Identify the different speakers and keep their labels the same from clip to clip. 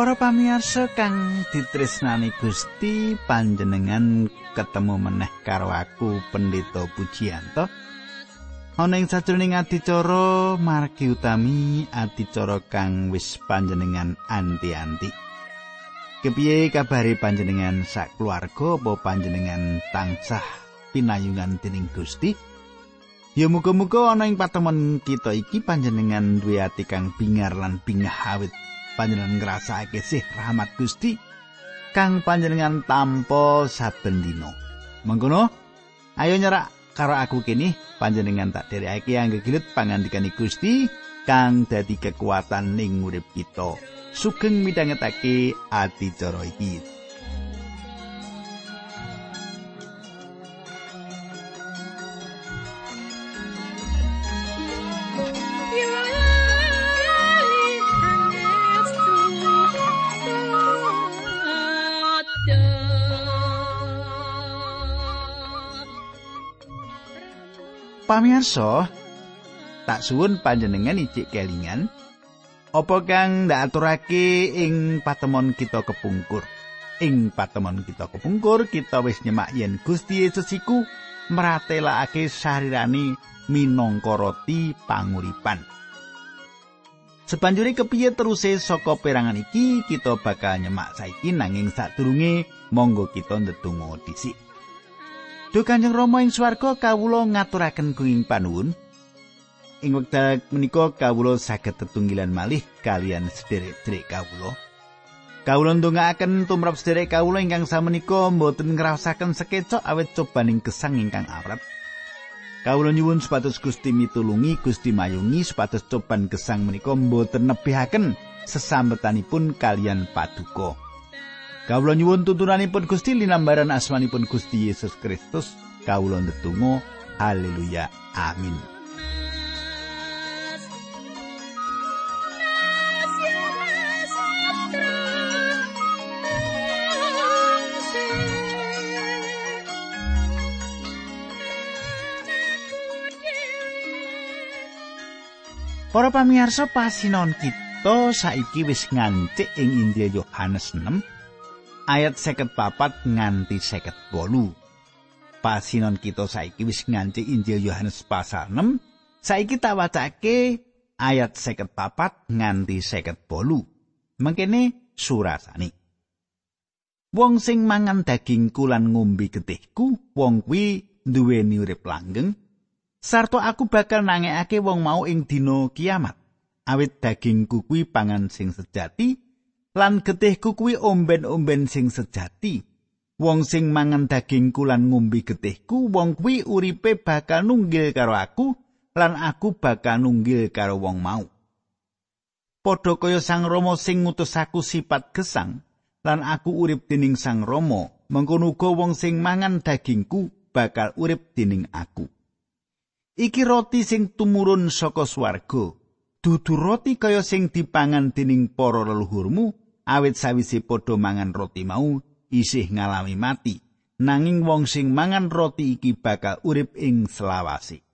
Speaker 1: Para pamirsa kang ditresnani Gusti panjenengan ketemu meneh karo aku Pendeta Pujiyanto. Ana ing sajroning adicara margi utami adicara kang wis panjenengan anti-anti. Kepiye kabare panjenengan sak keluarga apa panjenengan tansah pinayungan dening Gusti? Ya muga-muga ana ing patemon kita iki panjenengan duwe ati kang bingar lan bingah awit panjenengan ngrasake sih rahmat Gusti kang panjenengan tampa saben dina. Mengkono, ayo nyerak karo aku kini panjenengan tak derekake angge gilit pangandikane Gusti kang dadi kekuatan ning urip kita. Sugeng midhangetake adicara iki. Pamirsa, tak suwun panjenengan icik kelingan apa kang ndak aturake ing patemon kita kepungkur. Ing patemon kita kepungkur kita wis nyemak yen Gusti Yesus iku mratelakake sarirani minangka roti panguripan. Sebanjuri kepiye teruse saka perangan iki kita bakal nyemak saiki nanging sadurunge monggo kita ndedonga dhisik. Duh Kanjeng Rama ing swarga kawula ngaturaken kuing panuwun. Ing wekdal menika kawula saged tetunggilan malih kalian sederek-sederek kawula. Kawula ndongaaken tumrap sederek kawula ingkang samenika mboten ngrasaken sekecok awet cobaning gesang ingkang awrat. Kawula nyuwun supados Gusti mitulungi, Gusti mayungi supados coban gesang menika mboten nebihaken sesambetanipun kalian paduka. Kawula nyuwun tuntunanipun Gusti linambaran asmanipun Gusti Yesus Kristus. Kawula ndedonga. Haleluya. Amin. Para pamirsa pasinon kita saiki wis ngancik ing Injil Yohanes 6 ayat seket papat nganti seket bolu. Pasinon kita saiki wis nganti Injil Yohanes pasal 6, saiki tak wacake ayat seket papat nganti seket bolu. Mengkene surasani. Wong sing mangan dagingku lan ngombe getihku, wong kuwi duweni urip langgeng. Sarto aku bakal nangekake wong mau ing dina kiamat. Awit dagingku kuwi pangan sing sejati, lan getihku kuwi omben-omben sing sejati. Wong sing mangan dagingku lan ngombe getihku, wong kuwi uripe bakal nunggil karo aku lan aku bakal nunggil karo wong mau. Padha kaya Sang Rama sing ngutus aku sifat gesang lan aku urip dening Sang Rama, mengkono uga wong sing mangan dagingku bakal urip dening aku. Iki roti sing tumurun saka swarga. Dudu roti kaya sing dipangan dening para leluhurmu, awit sawise padha mangan roti mau isih ngalami mati. Nanging wong sing mangan roti iki bakal urip ing selawase.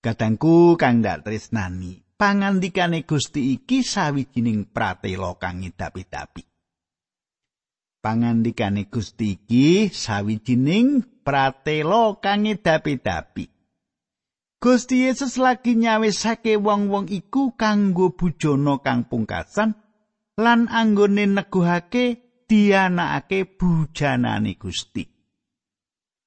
Speaker 1: Katangku kang dak tresnani pangandikane Gusti iki sawijining pratela kang ngidapi-dapi Pangandikane Gusti iki sawijining pratela kang ngidapi-dapi Gusti Yesus lagi nyawisake wong-wong iku kanggo bujana kang pungkasan lan anggone neguhake dianakake bujanane Gusti.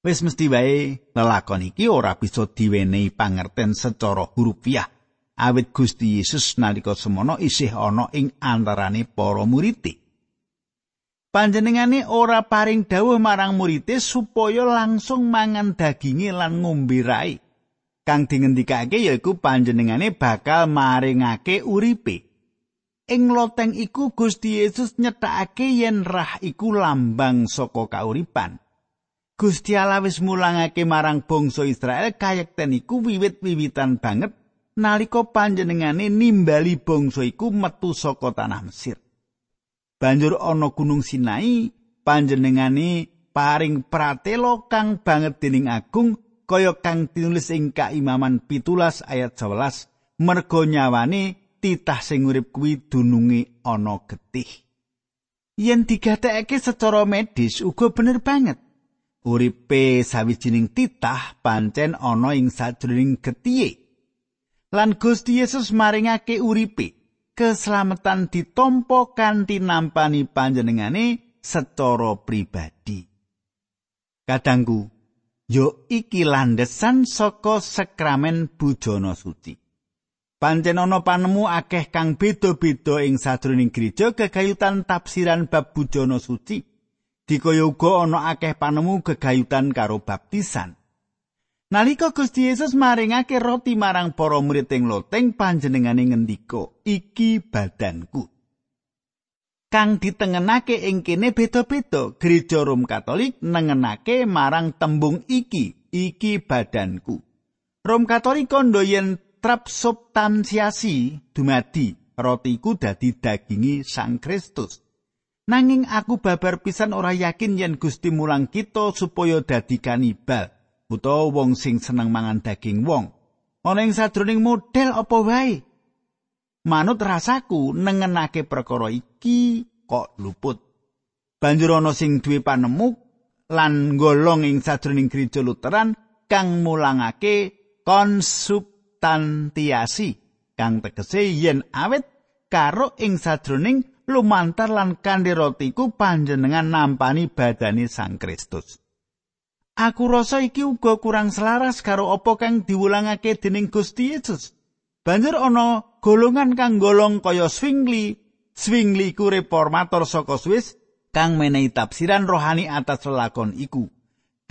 Speaker 1: Wis mesti wae lelakon iki ora bisa diwenehi pangerten secara hurufiah. Awit Gusti Yesus nalika semono isih ana ing antarane para murid. Panjenengane ora paring dawuh marang murid supaya langsung mangan daginge lan ngombe rai. Kang dingendikake yaiku panjenengane bakal maringake uripe. Ing loteng iku Gusti Yesus nyetakake yen rah iku lambang saka kauripan. Gusti Allah wis mulangake marang bangsa Israel kayekten iku wiwit-wiwitan banget nalika panjenengane nimbali bangsa iku metu saka tanah Mesir. Banjur ana Gunung Sinai, panjenengane paring pratelo kang banget dening agung kaya kang tinulis ing Kaimaman pitulas ayat 11 mergo nyawane titah sing urip kuwi dununge ana getih. Yen digatekake secara medis uga bener banget. Uripe sawijining titah pancen ana ing sajroning getihe. Lan Gusti Yesus maringake uripe keselamatan ditompo kanthi nampani panjenengane secara pribadi. Kadangku, yo iki landesan saka sakramen bujana suci. Pancen ana panemu akeh kang beda-beda ing sadroning gereja gegayutan tafsiran bab bujana suci. Dikaya uga ana akeh panemu gegayutan karo baptisan. Nalika Gusti Yesus maringake roti marang para murid ing loteng panjenengane ngendika, "Iki badanku." Kang ditengenake ing kene beda-beda. Gereja Rom Katolik nengenake marang tembung iki, "Iki badanku." Rom Katolik kondo yen trapsubstansiasi dumadi roti iku dadi dagingi Sang Kristus. Nanging aku babar pisan ora yakin yen Gusti mulang kita supaya dadi kanibal utawa wong sing seneng mangan daging wong. Ana ing sadroning model apa wae. Manut rasaku nengenake perkara iki kok luput. Banjur ana sing duwe panemu lan golong ing sadroning gereja Lutheran kang mulangake konsub tantiasi kang tegese yen awet karo ing sadroning lumantar lan kandirotiku panjenengan nampani badani Sang Kristus. Aku rasa iki uga kurang selaras karo apa kang diwulangake dening Gusti Yesus. Banjur ana golongan kang golong kaya Swingli, Swingli iku reformator saka Swiss kang menehi tafsiran rohani atas lelakon iku.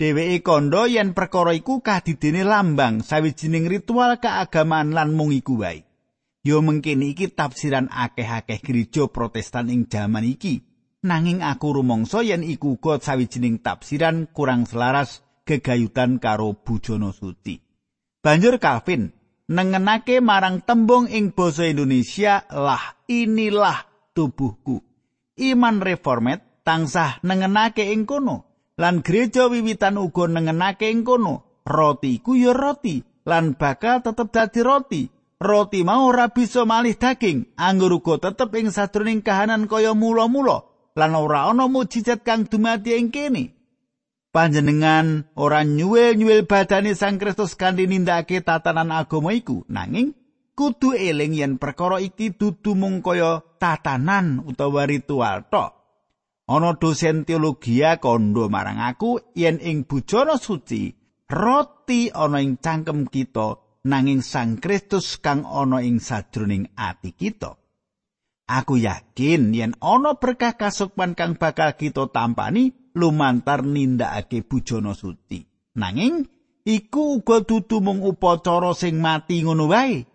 Speaker 1: dheweke kandha yen perkara iku kadidene lambang sawijining ritual keagamaan lan mung iku wae. Yo mengkene iki tafsiran akeh-akeh gereja Protestan ing jaman iki. Nanging aku rumangsa yen iku uga sawijining tafsiran kurang selaras gegayutan karo bujana suci. Banjur Calvin nengenake marang tembung ing basa Indonesia lah inilah tubuhku. Iman reformat tansah nengenake ing kono. lan gereja wiwitan uga nengenake ing kono roti iku ya roti lan bakal tetep dadi roti roti mau ora bisa malih daging anggur uga tetep ing sadroning kahanan kaya mula-mula lan ora ana mujizat kang dumati ing kene panjenengan ora nyuwil-nyuwil badane Sang Kristus kanthi nindakake tatanan agama iku. Nanging kudu eling yen perkara iki dudu mung kaya tatanan utawa ritual tok. Ana dosen teologi kondo marang aku yen ing bujana suci roti ana ing cangkem kita nanging Sang Kristus kang ana ing sajroning ati kita. Aku yakin yen ana berkah kasukman kang bakal kita tampani lumantar nindakake bujana suci nanging iku uga dudu mung upacara sing mati ngono wae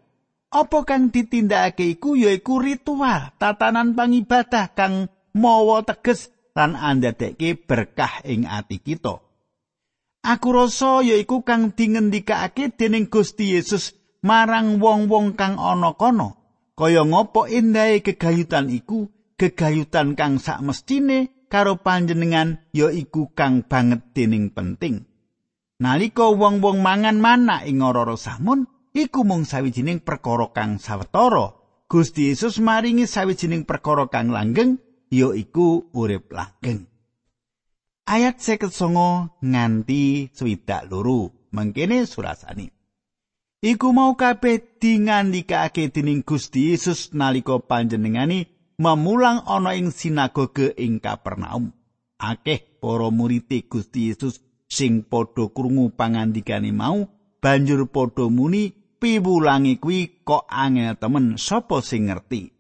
Speaker 1: apa kang ditindakake iku yaiku ritual tatanan pangibadah kang mawa teges lan andadeke berkah ing ati kita. Aku rasa yaiku kang dingendikake dening Gusti Yesus marang wong-wong kang ana kono. Kaya ngopo endahe kegayutan iku, kegayutan kang sakmestine karo panjenengan yaiku kang banget dening penting. Nalika wong-wong mangan mana ing ora samun, iku mung sawijining perkara kang sawetara. Gusti Yesus maringi sawijining perkara kang langgeng ya iku urip langgeng. Ayat 29 nganti swidak loro mangkene surasane. Iku mau kabeh dingandikake dening Gusti Yesus nalika panjenengani memulang ana ing sinagoge ing Kapernaum. Akeh para murid Gusti Yesus sing padha krungu pangandikane mau banjur padha muni piwulangi kuwi kok angel temen sapa sing ngerti.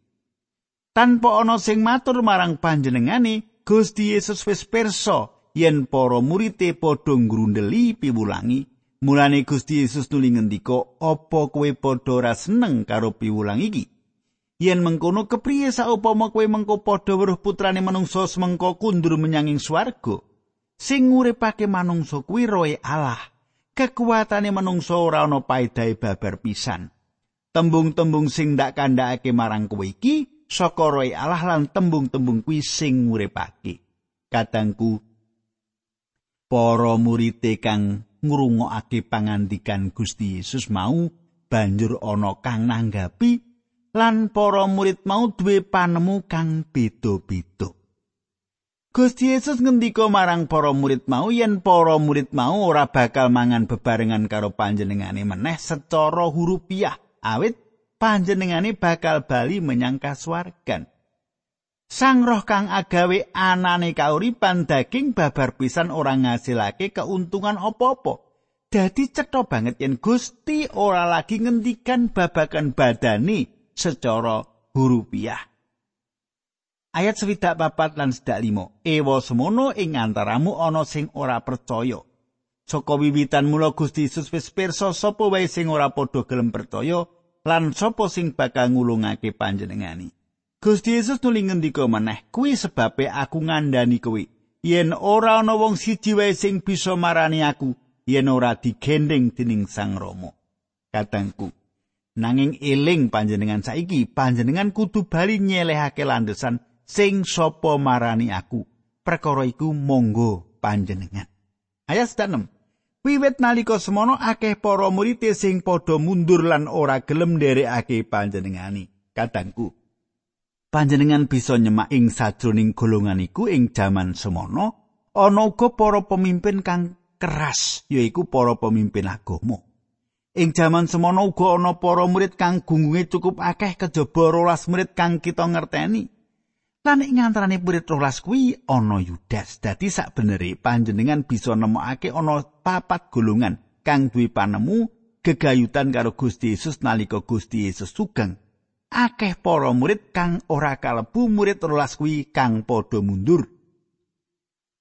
Speaker 1: tanpa ana sing matur marang panjenengane Gusti Yesus wis pirsa yen para murite padha ngrundeli piwulangi mulane Gusti Yesus nuli ngendika apa kowe padha ora seneng karo piwulang iki yen mengkono kepriye saupama kowe mengko padha weruh putrane manungsa semengko kundur menyanging swarga. Sing nguripake manungsa kuwi roe Allah. Kekuatane manungsa ora ana paedahe babar pisan. Tembung-tembung sing ndak kandhakake marang kowe iki saka roe Allah lan tembung-tembung kuwi sing nguripake. Kadangku para murite kang ngrungokake pangandikan Gusti Yesus mau banjur ana kang nanggapi lan para murid mau duwe panemu kang beda-beda. Gusti Yesus ngendika marang para murid mau yen para murid mau ora bakal mangan bebarengan karo panjenengane meneh secara hurupiah awit panjenengane bakal bali menyang kasuwargan. Sang roh kang agawe anane kauripan daging babar pisan ora ngasilake keuntungan apa-apa. Dadi cetha banget yen Gusti ora lagi ngendikan babakan badani secara hurupiah. Ayat swidak papat lan sedak limo. Ewa semono ing antaramu ana sing ora percaya. Saka wiwitan mula Gusti Yesus wis pirsa sapa wae sing ora padha gelem percaya lan sapa sing bakal ngulungake panjenengani. Gusti Yesus nuli ngendika maneh, kuwi sebabe aku ngandani kowe. Yen ora ana wong siji wae sing bisa marani aku, yen ora digending dening Sang Rama. Katangku, nanging eling panjenengan saiki, panjenengan kudu bali nyelehake landesan sing sapa marani aku. Perkara iku monggo panjenengan. Ayat 6 wiwit nalika semono akeh para murid sing padha mundur lan ora gelem nderekake panjenengani. Kadangku panjenengan bisa nyemak ing sajroning golongan iku ing jaman semono ana uga para pemimpin kang keras yaiku para pemimpin agama ing jaman semono uga ana para murid kang gunggunge cukup akeh kejaba rolas murid kang kita ngerteni Lan ing antarané murid rolas kuwi ana Yudas. Dadi sakbenere panjenengan bisa nemokake ana papat golongan kang duwe panemu gegayutan karo Gusti Yesus nalika Gusti Yesus sugeng. Akeh para murid kang ora kalebu murid rolas kuwi kang padha mundur.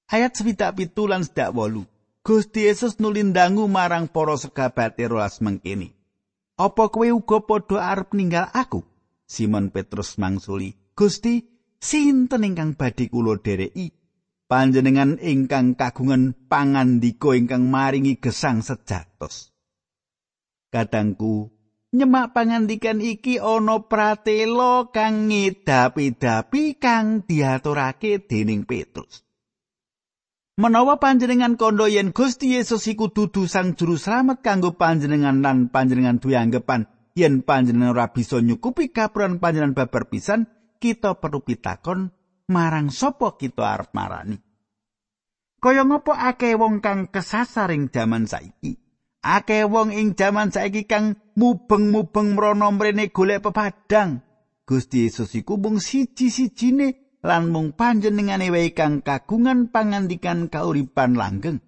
Speaker 1: Ayat swidak pitu lan sedak wolu. Gusti Yesus nulindangu marang para sekabate rolas mengkini. Apa kowe uga padha arep ninggal aku? Simon Petrus mangsuli, Gusti, sinten ingkang badhe kula dereki panjenengan ingkang kagungan pangandika ingkang maringi gesang sejatos kadangku nyemak pangandikan iki ana pratela kang ngedapi-dapi kang diaturake dening Petrus Menawa panjenengan kondo yen Gusti Yesus iku dudu sang juru slamet kanggo panjenengan lan panjenengan duwe anggapan yen panjenengan ora bisa nyukupi kapuran panjenengan babar pisan kita perlu pitakon marang sapa kita arep marani. Kaya ngopo akeh wong kang kesasar ing jaman saiki? Akeh wong ing jaman saiki kang mubeng-mubeng mrono mrene golek pepadang. Gusti Yesus iku mung siji-sijine lan mung panjenengane wae kang kagungan pangandikan kauripan langgeng.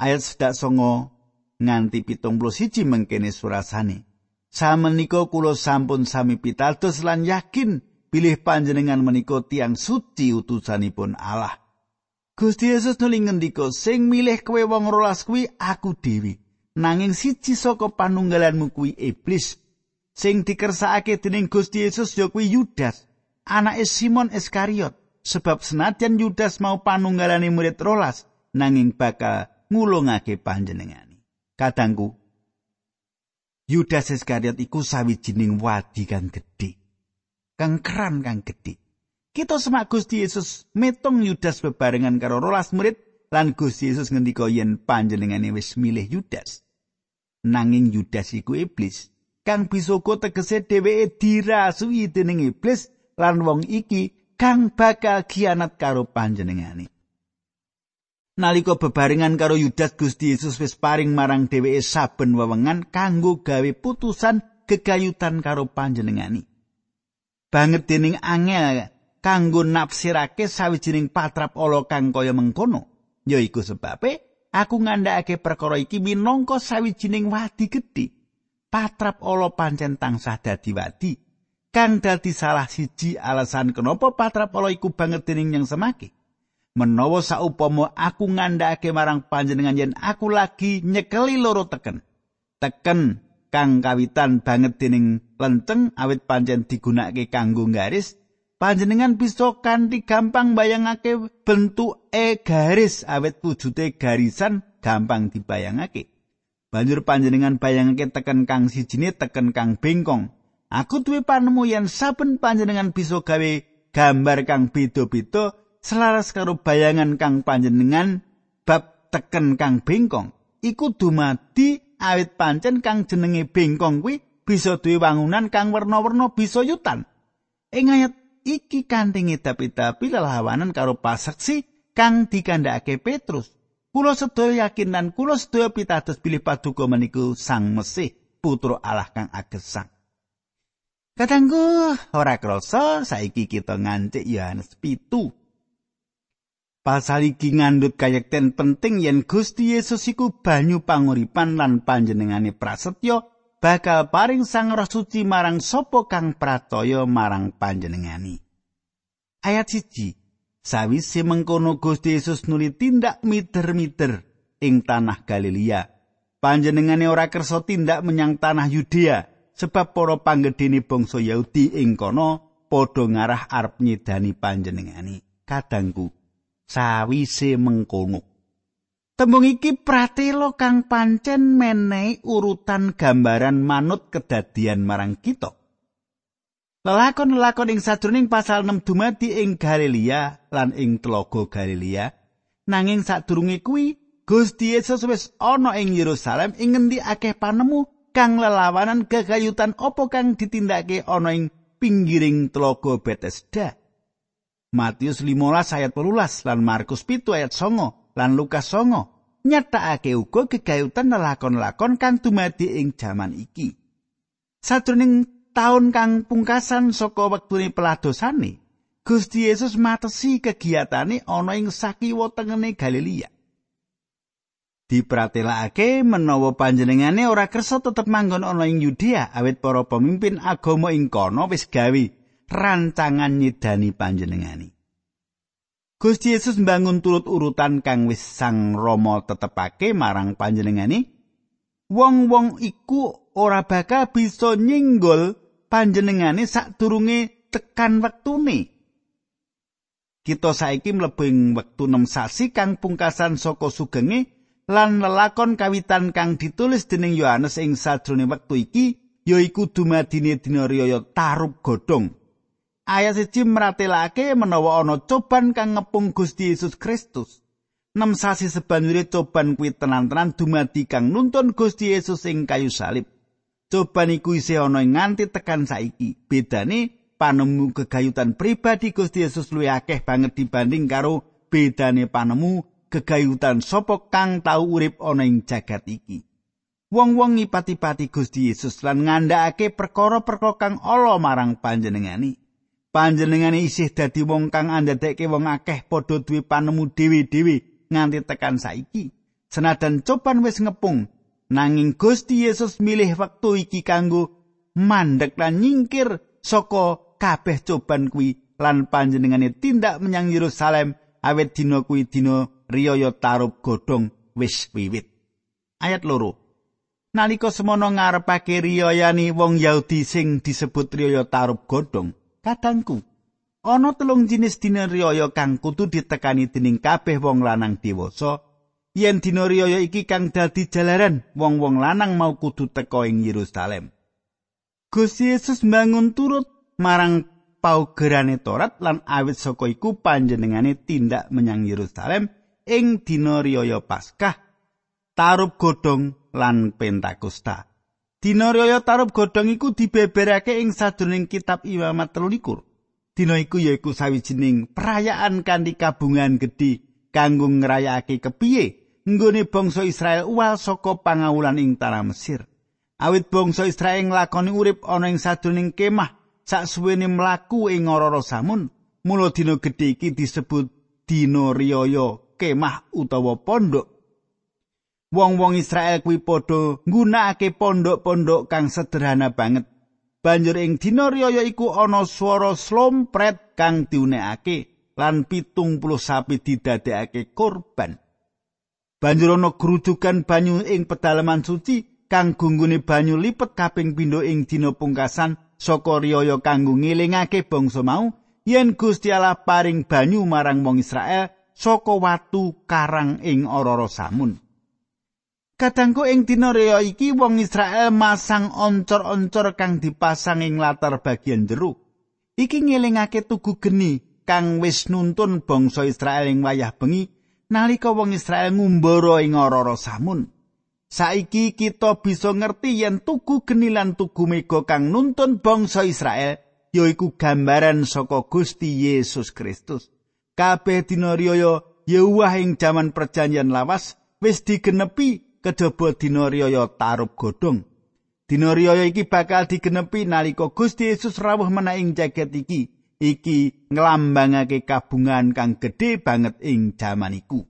Speaker 1: Ayat sedak songo nganti pitung puluh siji mengkene surasane. Samenika kula sampun sami pitados lan yakin pilih panjenengan menika tiang suci utusanipun Allah. Gusti Yesus nuli ngendika, "Sing milih kowe wong rolas kuwi aku dhewe. Nanging siji saka panunggalanmu kuwi iblis. Sing dikersakake dening Gusti Yesus ya kuwi Yudas, anake Simon Iskariot. Sebab senajan Yudas mau panunggalane murid rolas, nanging bakal ngulungake panjenengani. Kadangku, Yudas Iskariot iku sawijining wadi kang gedhe. Kang keran kang gedhe. Kita semak Gusti Yesus metung Yudas bebarengan karo rolas murid lan Gusti Yesus ngendika yen panjenengane wis milih Yudas. Nanging Yudas iku iblis. Kang bisoko tegese dheweke dirasui dening iblis lan wong iki kang bakal kianat karo panjenengane. nalika bebarengan karo Yudas Gusti Yesus wis paring marang dheweke saben wewengan kanggo gawe putusan gegayutan karo panjenengani. Banget dening angel kanggo nafsirake sawijining patrap ala kang kaya mengkono, yaiku sebabe aku ngandhakake perkara iki minangka sawijining wadi gedhe. Patrap ala pancen tansah dadi wadi. Kang dadi salah siji alasan kenapa patrap ala iku banget dening yang semake. menawa saupama aku ngandhakake marang panjenengan yen aku lagi nyekeli loro teken. Teken kang kawitan banget dening lenteng awit pancen digunakake kanggo garis panjenengan bisa kanthi gampang bayangake bentuk e garis awit wujude garisan gampang dibayangake. Banjur panjenengan bayangake teken kang sijine teken kang bengkong aku duwe panemu yen saben panjenengan bisa gawe gambar kang beda-beda selaras karo bayangan kang panjenengan bab teken kang bengkong iku dumadi awit pancen kang jenenge bengkong kuwi bisa duwe wangunan kang werna-werna bisa yutan. Ing ayat iki kanthi ngedap-edapi lelawanan karo pasaksi kang dikandhakake Petrus. Kulo sedaya yakin lan kulo sedaya pitados pilih paduka meniku Sang Mesih, putra Allah kang agesang. Katanggu ora krasa saiki kita ngancik Yohanes pitu. Pasal iki ngandhut kayekten penting yen Gusti Yesus iku banyu panguripan lan panjenengane prasetyo bakal paring Sang Roh Suci marang sapa kang pratoya marang panjenengani. Ayat siji Sawise mengkono Gusti Yesus nuli tindak miter-miter ing tanah Galilea. Panjenengane ora kersa tindak menyang tanah Yudea sebab para panggedene bangsa Yahudi ing kono padha ngarah arep nyedani panjenengane. Kadangku sawise mengkono. Tembung iki pratela kang pancen menehi urutan gambaran manut kedadian marang kita. Lelakon-lelakon ing sajroning pasal 6 dumadi ing Galilea lan ing Tlaga Galilea. Nanging sadurunge kuwi Gusti Yesus wis ana ing Yerusalem ing ngendi akeh panemu kang lelawanan kegayutan apa kang ditindakake ana ing pinggiring Tlaga Bethesda. Matius 15 ayat 18 lan Markus 7 ayat 9 lan Lukas 9 nyatakake uga gegayutan lakon-lakon kang dumadi ing jaman iki. Sajroning taun kang pungkasan saka wektune peladosane, Gusti Yesus matesi kegiatane ana ing sakiwa tengene Galilea. Dipratelakake menawa panjenengane ora kersa tetep manggon ana ing Yudea awit para pemimpin agama ing kono wis gawe rancangan nyidani panjenengani. Gusti Yesus mbangun turut urutan kang wis Sang Rama tetepake marang panjenengani. Wong-wong iku ora bakal bisa nyinggol panjenengane sadurunge tekan wektune. Kita saiki mlebu ing wektu nem sasi kang pungkasan saka sugenge lan lelakon kawitan kang ditulis dening Yohanes ing sadurunge wektu iki yaiku dumadine dina riyaya tarub godhong. ayat siji meratelake menawa ana coban kang ngepung Gusti Yesus Kristus. Nem sasi sebanjure coban kuwi tenan-tenan dumadi kang nuntun Gusti Yesus ing kayu salib. Coban iku isih ana nganti tekan saiki. Bedane panemu kegayutan pribadi Gusti Yesus luwih akeh banget dibanding karo bedane panemu kegayutan sapa kang tau urip ana ing jagat iki. Wong-wong ngipati-pati Gusti Yesus lan ngandhakake perkara-perkara kang ala marang panjenengani. panjenengane isih dadi wong kang andhedekke wong akeh padha duwe panemu dhewe-dhewe nganti tekan saiki. Senajan coban wis ngepung, nanging Gusti Yesus milih wektu iki kanggo mandek lan nyingkir saka kabeh coban kuwi lan panjenengane tindak menyang Yerusalem awet dina kuwi dina riyaya tarub godhong wis wiwit. Ayat loro. Nalika semono ngarepake riyayani wong Yahudi sing disebut riyaya tarub godhong, Kadangku, ana telung jenis dina riyaya kang kudu ditekani dening kabeh wong lanang dewasa. Yen dina riyaya iki kang dadi jalaran wong-wong lanang mau kudu teka ing Yerusalem. Gusti Yesus mbangun turut marang paugerane Torat lan awit saka iku panjenengane tindak menyang Yerusalem ing dina riyaya Paskah, Tarub Godhong lan Pentakosta. Dina raya tarub godhong iku dibeberake ing sadurunging kitab Imamat 13. Dina iku yaiku sawijining perayaan kanthi kabungan gedhe kanggo ngrayakake kepiye nggone bangsa Israel uwal saka pangawulan ing tanah Mesir. Awit bangsa Israel nglakoni urip ana ing sadurunging kemah saksuwene mlaku ing ora samun, mula dina gedhe iki disebut dina riyaya kemah utawa pondok wong-wong Israel kuwi padha nggunakake pondok-pondok kang sederhana banget. Banjur ing dina riyaya iku ana swara slompret kang diunekake lan pitung puluh sapi didadekake korban. Banjur ana grujukan banyu ing pedalaman suci kang gunggune banyu lipet kaping pindho ing dina pungkasan saka riyaya kanggo ngelingake bangsa mau yen Gusti Allah paring banyu marang wong Israel saka watu karang ing ora samun. Kadangku ing dina reya iki wong Israel masang oncor-oncor kang dipasang ing latar bagian jero. Iki ngelingake tugu geni kang wis nuntun bangsa Israel ing wayah bengi nalika wong Israel ngumbara ing ora samun. Saiki kita bisa ngerti yen tugu geni lan tugu mega kang nuntun bangsa Israel yaiku gambaran saka Gusti Yesus Kristus. Kabeh dina riyaya Yehuwah ing jaman perjanjian lawas wis digenepi kejaba dina riyaya tarub godhong. Dina riyaya iki bakal digenepi nalika Gusti Yesus rawuh menaing jagat iki. Iki nglambangake kabungan kang gedhe banget ing jaman iku.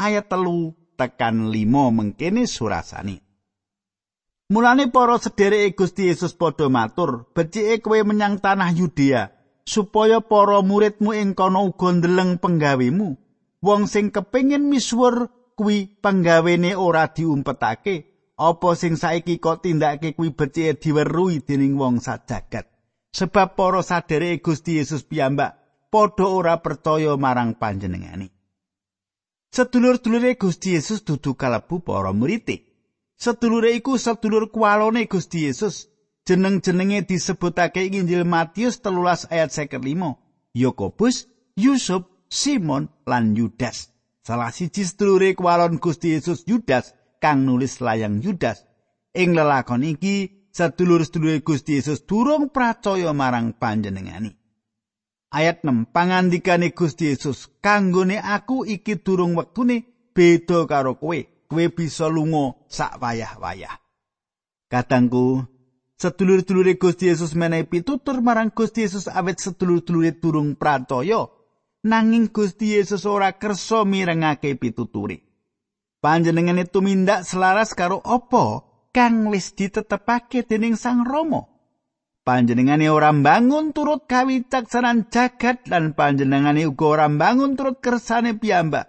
Speaker 1: Ayat telu tekan 5 mengkene surasane. Mulane para sedereke Gusti Yesus padha matur, "Becike kowe menyang tanah Yudea, supaya para muridmu ing kono uga ndeleng penggawemu. Wong sing kepingin misuwur kuwi penggawene ora diumpetake, apa sing saiki kok tindakake kuwi becike diweruhi dening wong sajagat. Sebab para sedereke Gusti Yesus piyambak padha ora percaya marang panjenengane." Sedulur-dulure Gusti Yesus dudu kalebu para murid. Sedulure iku sedulur kualone Gusti Yesus. Jeneng-jenenge disebutake ing Injil Matius 13 ayat 55. Yakobus, Yusuf, Simon lan Yudas. Salah siji sedulure kualon Gusti Yesus Yudas kang nulis layang Yudas. Ing lelakon iki sedulur-sedulure Gusti Yesus durung percaya marang panjenengani. ayat 6 pangandikane Gusti Yesus kanggone aku iki durung wektune beda karo kowe kowe bisa lunga sak wayah-wayah katangku sedulur-dulure Gusti Yesus menehi pitutur marang Gusti Yesus awet sedulur-dulure durung pratoya nanging Gusti Yesus ora kersa mirengake pituturi panjenengane tumindak selaras karo apa kang wis ditetepake dening Sang Rama? Panjenengane ora mbangun turut kawicaksanan jagat lan panjenengane uga ora mbangun turut kersane piyambak.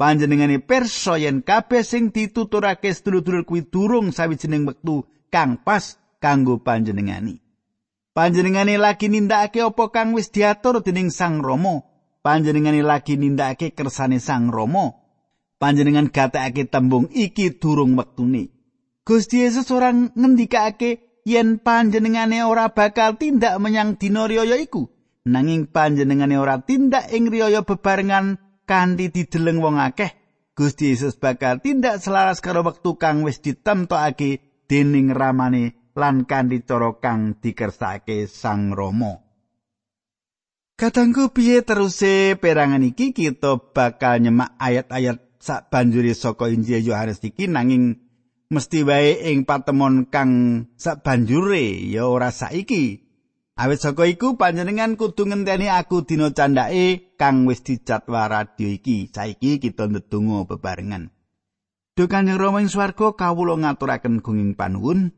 Speaker 1: Panjenengane perso yen kabeh sing dituturake sedulur-dulur kuwi durung sawijining wektu kang pas kanggo panjenengani. Panjenengane lagi nindakake apa kang wis diatur dening Sang Rama. Panjenengane lagi nindakake kersane Sang Rama. Panjenengan gatekake tembung iki durung wektune. Gusti Yesus ora ngendikake yen panjenengane ora bakal tindak menyang dina riyaya iku nanging panjenengane ora tindak ing riyaya bebarengan kanthi dideleng wong akeh Gusti Yesus bakal tindak selaras karo wektu kang wis ditemtokake dening ramane lan kanthi cara kang dikersake Sang Rama Katanggu piye teruse perangan iki kita bakal nyemak ayat-ayat sak banjuri saka Injil Yohanes iki nanging mesti wae ing patemon kang sabanjure ya ora saiki. Awit saka iku panjenengan kudu ngenteni aku dina candhake kang wis dicatwa radio iki. Saiki kita ndedonga bebarengan. Duh Kanjeng Rama ing swarga kawula ngaturaken gunging panuwun.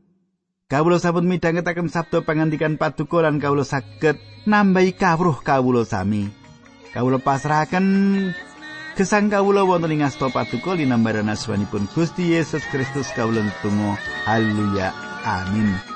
Speaker 1: Kawula sampun midhangetaken sabda pangandikan paduka lan kawula saged nambahi kawruh kawula sami. Kawula pasrahaken Gesang kawula wonten ing asta paduka linambaran asmanipun Gusti Yesus Kristus kawula tunggu haleluya. Amin